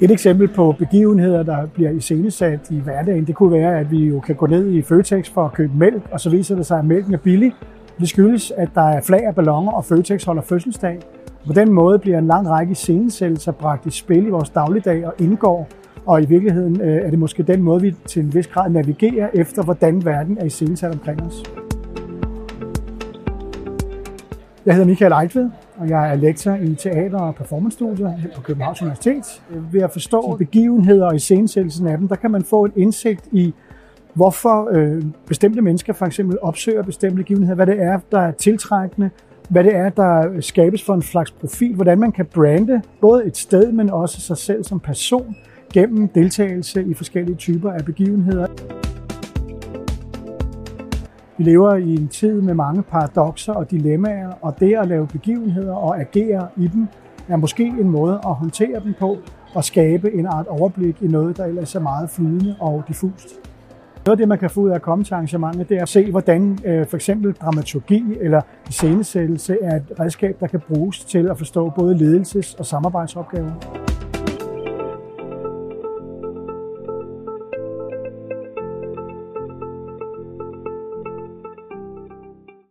Et eksempel på begivenheder, der bliver iscenesat i hverdagen, det kunne være, at vi jo kan gå ned i Føtex for at købe mælk, og så viser det sig, at mælken er billig. Det skyldes, at der er flag af ballonger, og Føtex holder fødselsdag. På den måde bliver en lang række iscenesættelser bragt i spil i vores dagligdag og indgår, og i virkeligheden øh, er det måske den måde, vi til en vis grad navigerer efter, hvordan verden er iscenesat omkring os. Jeg hedder Michael Ejtved, og jeg er lektor i teater- og performancestudier på Københavns Universitet. Ved at forstå begivenheder og iscenesættelsen af dem, der kan man få en indsigt i, hvorfor øh, bestemte mennesker for eksempel opsøger bestemte begivenheder, hvad det er, der er tiltrækkende, hvad det er, der skabes for en slags profil, hvordan man kan brande både et sted, men også sig selv som person gennem deltagelse i forskellige typer af begivenheder. Vi lever i en tid med mange paradokser og dilemmaer, og det at lave begivenheder og agere i dem er måske en måde at håndtere dem på og skabe en art overblik i noget, der ellers er meget flydende og diffust. Noget af det, man kan få ud af at komme til arrangementet, det er at se, hvordan øh, for eksempel dramaturgi eller scenesættelse er et redskab, der kan bruges til at forstå både ledelses- og samarbejdsopgaver.